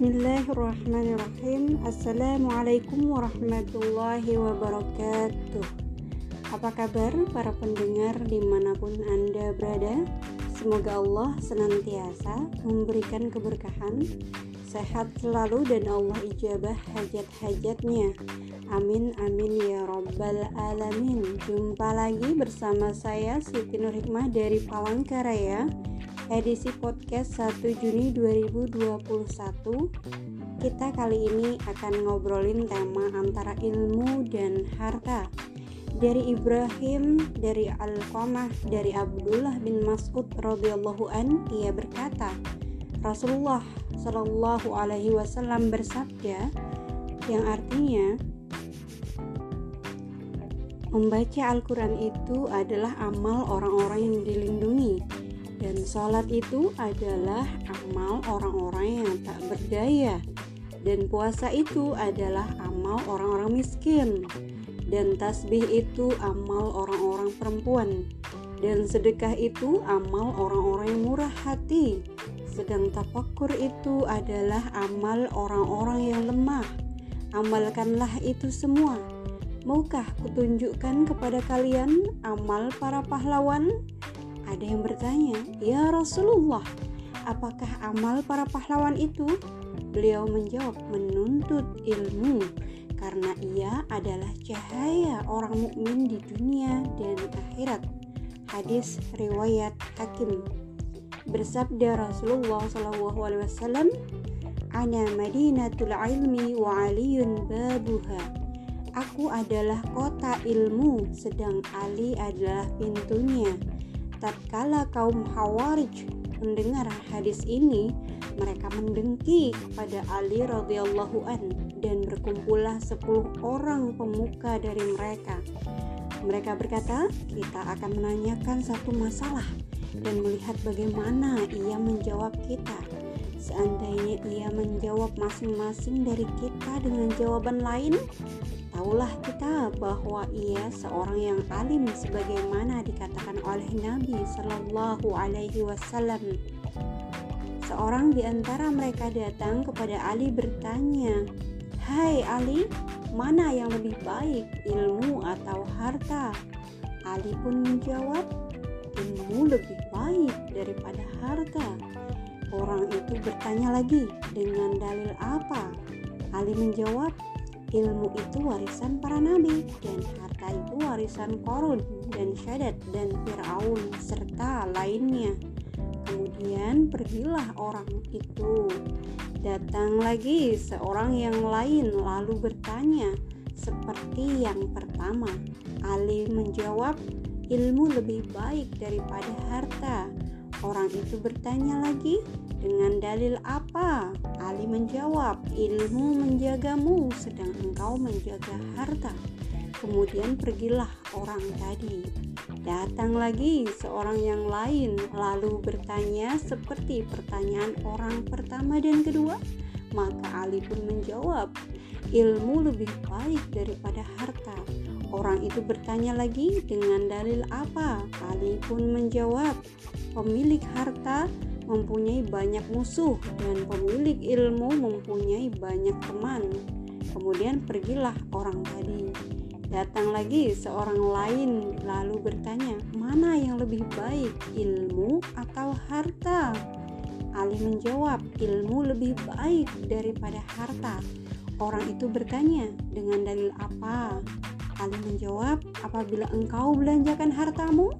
Bismillahirrahmanirrahim. Assalamualaikum warahmatullahi wabarakatuh. Apa kabar para pendengar di mana pun Anda berada? Semoga Allah senantiasa memberikan keberkahan Sehat selalu dan Allah ijabah hajat-hajatnya. Amin amin ya robbal alamin. Jumpa lagi bersama saya Siti Nur Hikmah dari Palangkaraya edisi podcast 1 Juni 2021 kita kali ini akan ngobrolin tema antara ilmu dan harta. Dari Ibrahim, dari Al-Qamah, dari Abdullah bin Mas'ud radhiyallahu an ia berkata Rasulullah Shallallahu alaihi wasallam bersabda yang artinya membaca Al-Quran itu adalah amal orang-orang yang dilindungi dan sholat itu adalah amal orang-orang yang tak berdaya. Dan puasa itu adalah amal orang-orang miskin. Dan tasbih itu amal orang-orang perempuan. Dan sedekah itu amal orang-orang yang murah hati. Sedang tafakur itu adalah amal orang-orang yang lemah. Amalkanlah itu semua. Maukah kutunjukkan kepada kalian amal para pahlawan ada yang bertanya, "Ya Rasulullah, apakah amal para pahlawan itu?" Beliau menjawab, "Menuntut ilmu." Karena ia adalah cahaya orang mukmin di dunia dan akhirat. Hadis riwayat Hakim. Bersabda Rasulullah SAW, "Ana Madinatul ilmi wa aliyun babuha." Aku adalah kota ilmu, sedang Ali adalah pintunya tatkala kaum Hawarij mendengar hadis ini, mereka mendengki kepada Ali radhiyallahu an dan berkumpullah sepuluh orang pemuka dari mereka. Mereka berkata, kita akan menanyakan satu masalah dan melihat bagaimana ia menjawab kita. Seandainya ia menjawab masing-masing dari kita dengan jawaban lain, Tahulah kita bahwa ia seorang yang alim sebagaimana dikatakan oleh Nabi Shallallahu Alaihi Wasallam. Seorang di antara mereka datang kepada Ali bertanya, "Hai Ali, mana yang lebih baik, ilmu atau harta?" Ali pun menjawab, "Ilmu lebih baik daripada harta." Orang itu bertanya lagi, "Dengan dalil apa?" Ali menjawab, ilmu itu warisan para nabi dan harta itu warisan Korun dan Syadat dan Fir'aun serta lainnya. Kemudian pergilah orang itu. Datang lagi seorang yang lain lalu bertanya seperti yang pertama? Ali menjawab ilmu lebih baik daripada harta. Orang itu bertanya lagi dengan dalil apa? Ali menjawab, ilmu menjagamu sedang engkau menjaga harta. Kemudian pergilah orang tadi. Datang lagi seorang yang lain lalu bertanya seperti pertanyaan orang pertama dan kedua. Maka Ali pun menjawab, ilmu lebih baik daripada harta. Orang itu bertanya lagi dengan dalil apa? Ali pun menjawab, pemilik harta mempunyai banyak musuh dan pemilik ilmu mempunyai banyak teman. Kemudian pergilah orang tadi. Datang lagi seorang lain lalu bertanya, "Mana yang lebih baik, ilmu atau harta?" Ali menjawab, "Ilmu lebih baik daripada harta." Orang itu bertanya, "Dengan dalil apa?" Ali menjawab, "Apabila engkau belanjakan hartamu,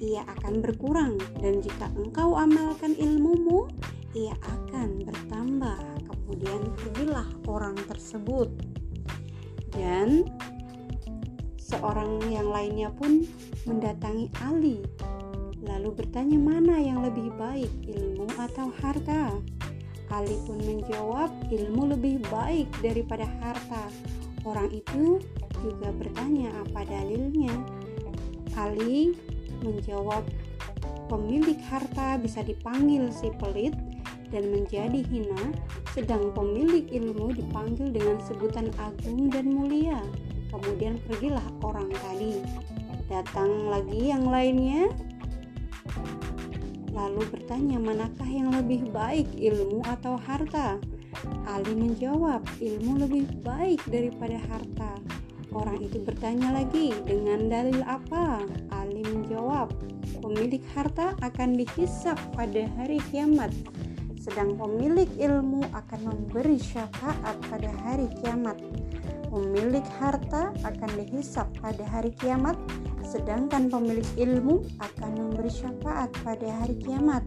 ia akan berkurang. Dan jika engkau amalkan ilmumu ia akan bertambah. Kemudian pergilah orang tersebut. Dan seorang yang lainnya pun mendatangi Ali lalu bertanya mana yang lebih baik ilmu atau harta? Ali pun menjawab ilmu lebih baik daripada harta. Orang itu juga bertanya apa dalilnya. Ali menjawab pemilik harta bisa dipanggil si pelit dan menjadi hina, sedang pemilik ilmu dipanggil dengan sebutan agung dan mulia. Kemudian pergilah orang tadi. Datang lagi yang lainnya, lalu bertanya, "Manakah yang lebih baik, ilmu atau harta?" Ali menjawab, ilmu lebih baik daripada harta. Orang itu bertanya lagi, dengan dalil apa? Ali menjawab, pemilik harta akan dihisap pada hari kiamat, sedang pemilik ilmu akan memberi syafaat pada hari kiamat. Pemilik harta akan dihisap pada hari kiamat, sedangkan pemilik ilmu akan memberi syafaat pada hari kiamat.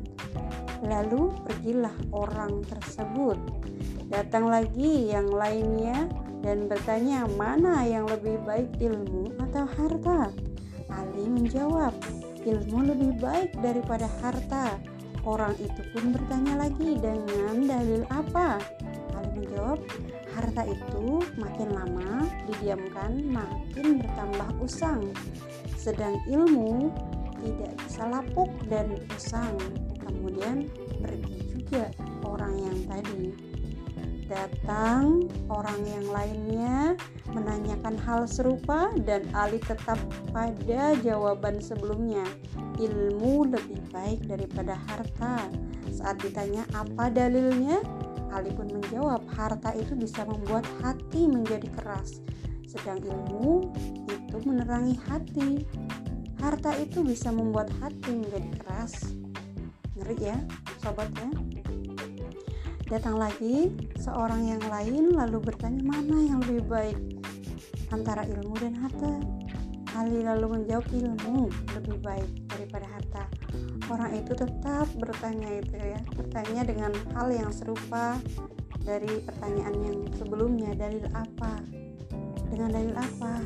Lalu pergilah orang tersebut. Datang lagi yang lainnya dan bertanya mana yang lebih baik ilmu atau harta. Ali menjawab, ilmu lebih baik daripada harta. Orang itu pun bertanya lagi dengan dalil apa? Ali menjawab, harta itu makin lama didiamkan makin bertambah usang. Sedang ilmu tidak bisa lapuk dan usang. Kemudian pergi juga orang yang tadi datang orang yang lainnya menanyakan hal serupa dan Ali tetap pada jawaban sebelumnya. Ilmu lebih baik daripada harta. Saat ditanya apa dalilnya, Ali pun menjawab, harta itu bisa membuat hati menjadi keras, sedang ilmu itu menerangi hati. Harta itu bisa membuat hati menjadi keras. Ngeri ya, sobatnya. Datang lagi seorang yang lain lalu bertanya mana yang lebih baik antara ilmu dan harta. Ali lalu menjawab ilmu lebih baik daripada harta. Orang itu tetap bertanya itu ya, bertanya dengan hal yang serupa dari pertanyaan yang sebelumnya. Dalil apa? Dengan dalil apa?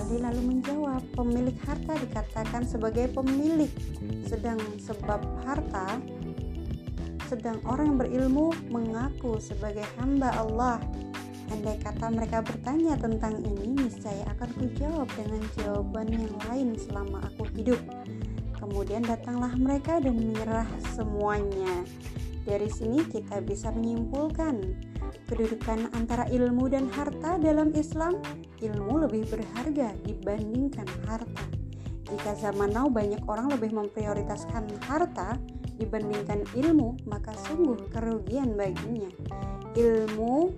Ali lalu menjawab, pemilik harta dikatakan sebagai pemilik, sedang sebab harta sedang orang yang berilmu mengaku sebagai hamba Allah. Andai kata mereka bertanya tentang ini, niscaya akan kujawab dengan jawaban yang lain selama aku hidup. Kemudian datanglah mereka dan menyerah semuanya. Dari sini kita bisa menyimpulkan kedudukan antara ilmu dan harta dalam Islam. Ilmu lebih berharga dibandingkan harta. Jika zaman now banyak orang lebih memprioritaskan harta, dibandingkan ilmu, maka sungguh kerugian baginya. Ilmu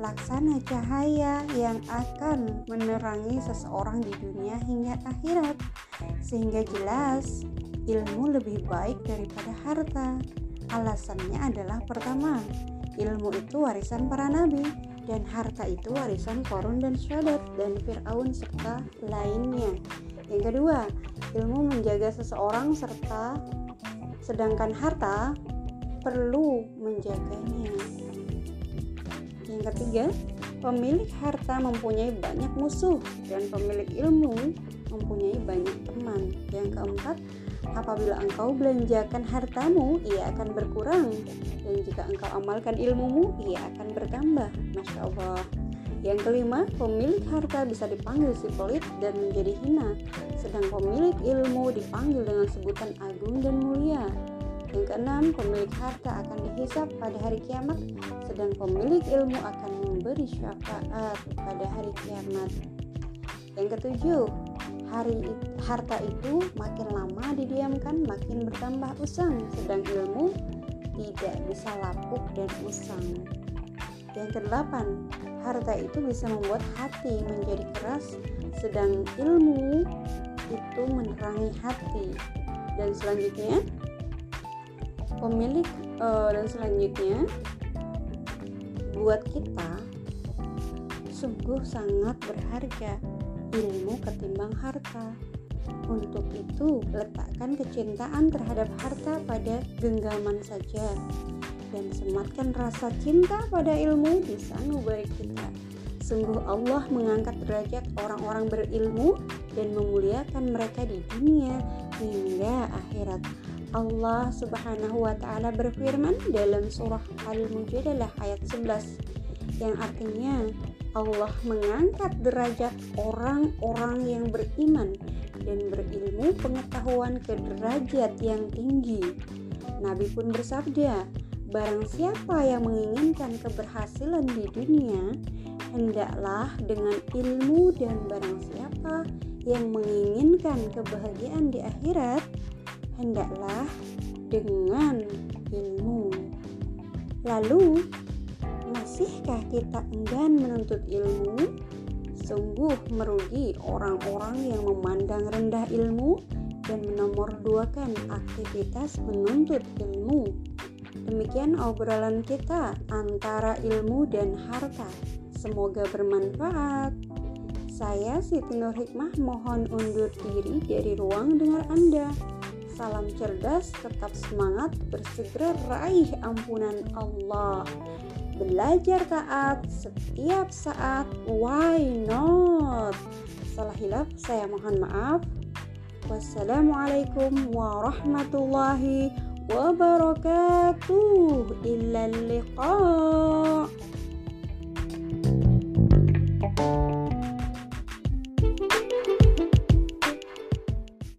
laksana cahaya yang akan menerangi seseorang di dunia hingga akhirat, sehingga jelas ilmu lebih baik daripada harta. Alasannya adalah pertama, ilmu itu warisan para nabi dan harta itu warisan Korun dan Syadat dan Fir'aun serta lainnya. Yang kedua, ilmu menjaga seseorang serta sedangkan harta perlu menjaganya. Yang ketiga, pemilik harta mempunyai banyak musuh dan pemilik ilmu mempunyai banyak teman. Yang keempat, apabila engkau belanjakan hartamu, ia akan berkurang dan jika engkau amalkan ilmumu, ia akan bertambah. Masya Allah. Yang kelima, pemilik harta bisa dipanggil si pelit dan menjadi hina, sedang pemilik ilmu dipanggil dengan sebutan agung dan mulia. Yang keenam, pemilik harta akan dihisap pada hari kiamat, sedang pemilik ilmu akan memberi syafaat pada hari kiamat. Yang ketujuh, hari harta itu makin lama didiamkan makin bertambah usang, sedang ilmu tidak bisa lapuk dan usang. Yang kedelapan, harta itu bisa membuat hati menjadi keras, sedang ilmu itu menerangi hati. Dan selanjutnya, pemilik uh, dan selanjutnya buat kita sungguh sangat berharga ilmu ketimbang harta. Untuk itu, letakkan kecintaan terhadap harta pada genggaman saja dan sematkan rasa cinta pada ilmu di sanubari kita. Sungguh Allah mengangkat derajat orang-orang berilmu dan memuliakan mereka di dunia hingga akhirat. Allah Subhanahu wa taala berfirman dalam surah Al-Mujadalah ayat 11 yang artinya Allah mengangkat derajat orang-orang yang beriman dan berilmu pengetahuan ke derajat yang tinggi. Nabi pun bersabda, Barang siapa yang menginginkan keberhasilan di dunia, hendaklah dengan ilmu dan barang siapa yang menginginkan kebahagiaan di akhirat, hendaklah dengan ilmu. Lalu, masihkah kita enggan menuntut ilmu? Sungguh merugi orang-orang yang memandang rendah ilmu dan menomorduakan aktivitas menuntut ilmu. Demikian obrolan kita antara ilmu dan harta. Semoga bermanfaat. Saya Siti Nur Hikmah mohon undur diri dari ruang dengar Anda. Salam cerdas, tetap semangat, bersegera raih ampunan Allah. Belajar taat setiap saat, why not? Salah hilaf, saya mohon maaf. Wassalamualaikum warahmatullahi wabarakatuh. وبركاته. إلى اللقاء.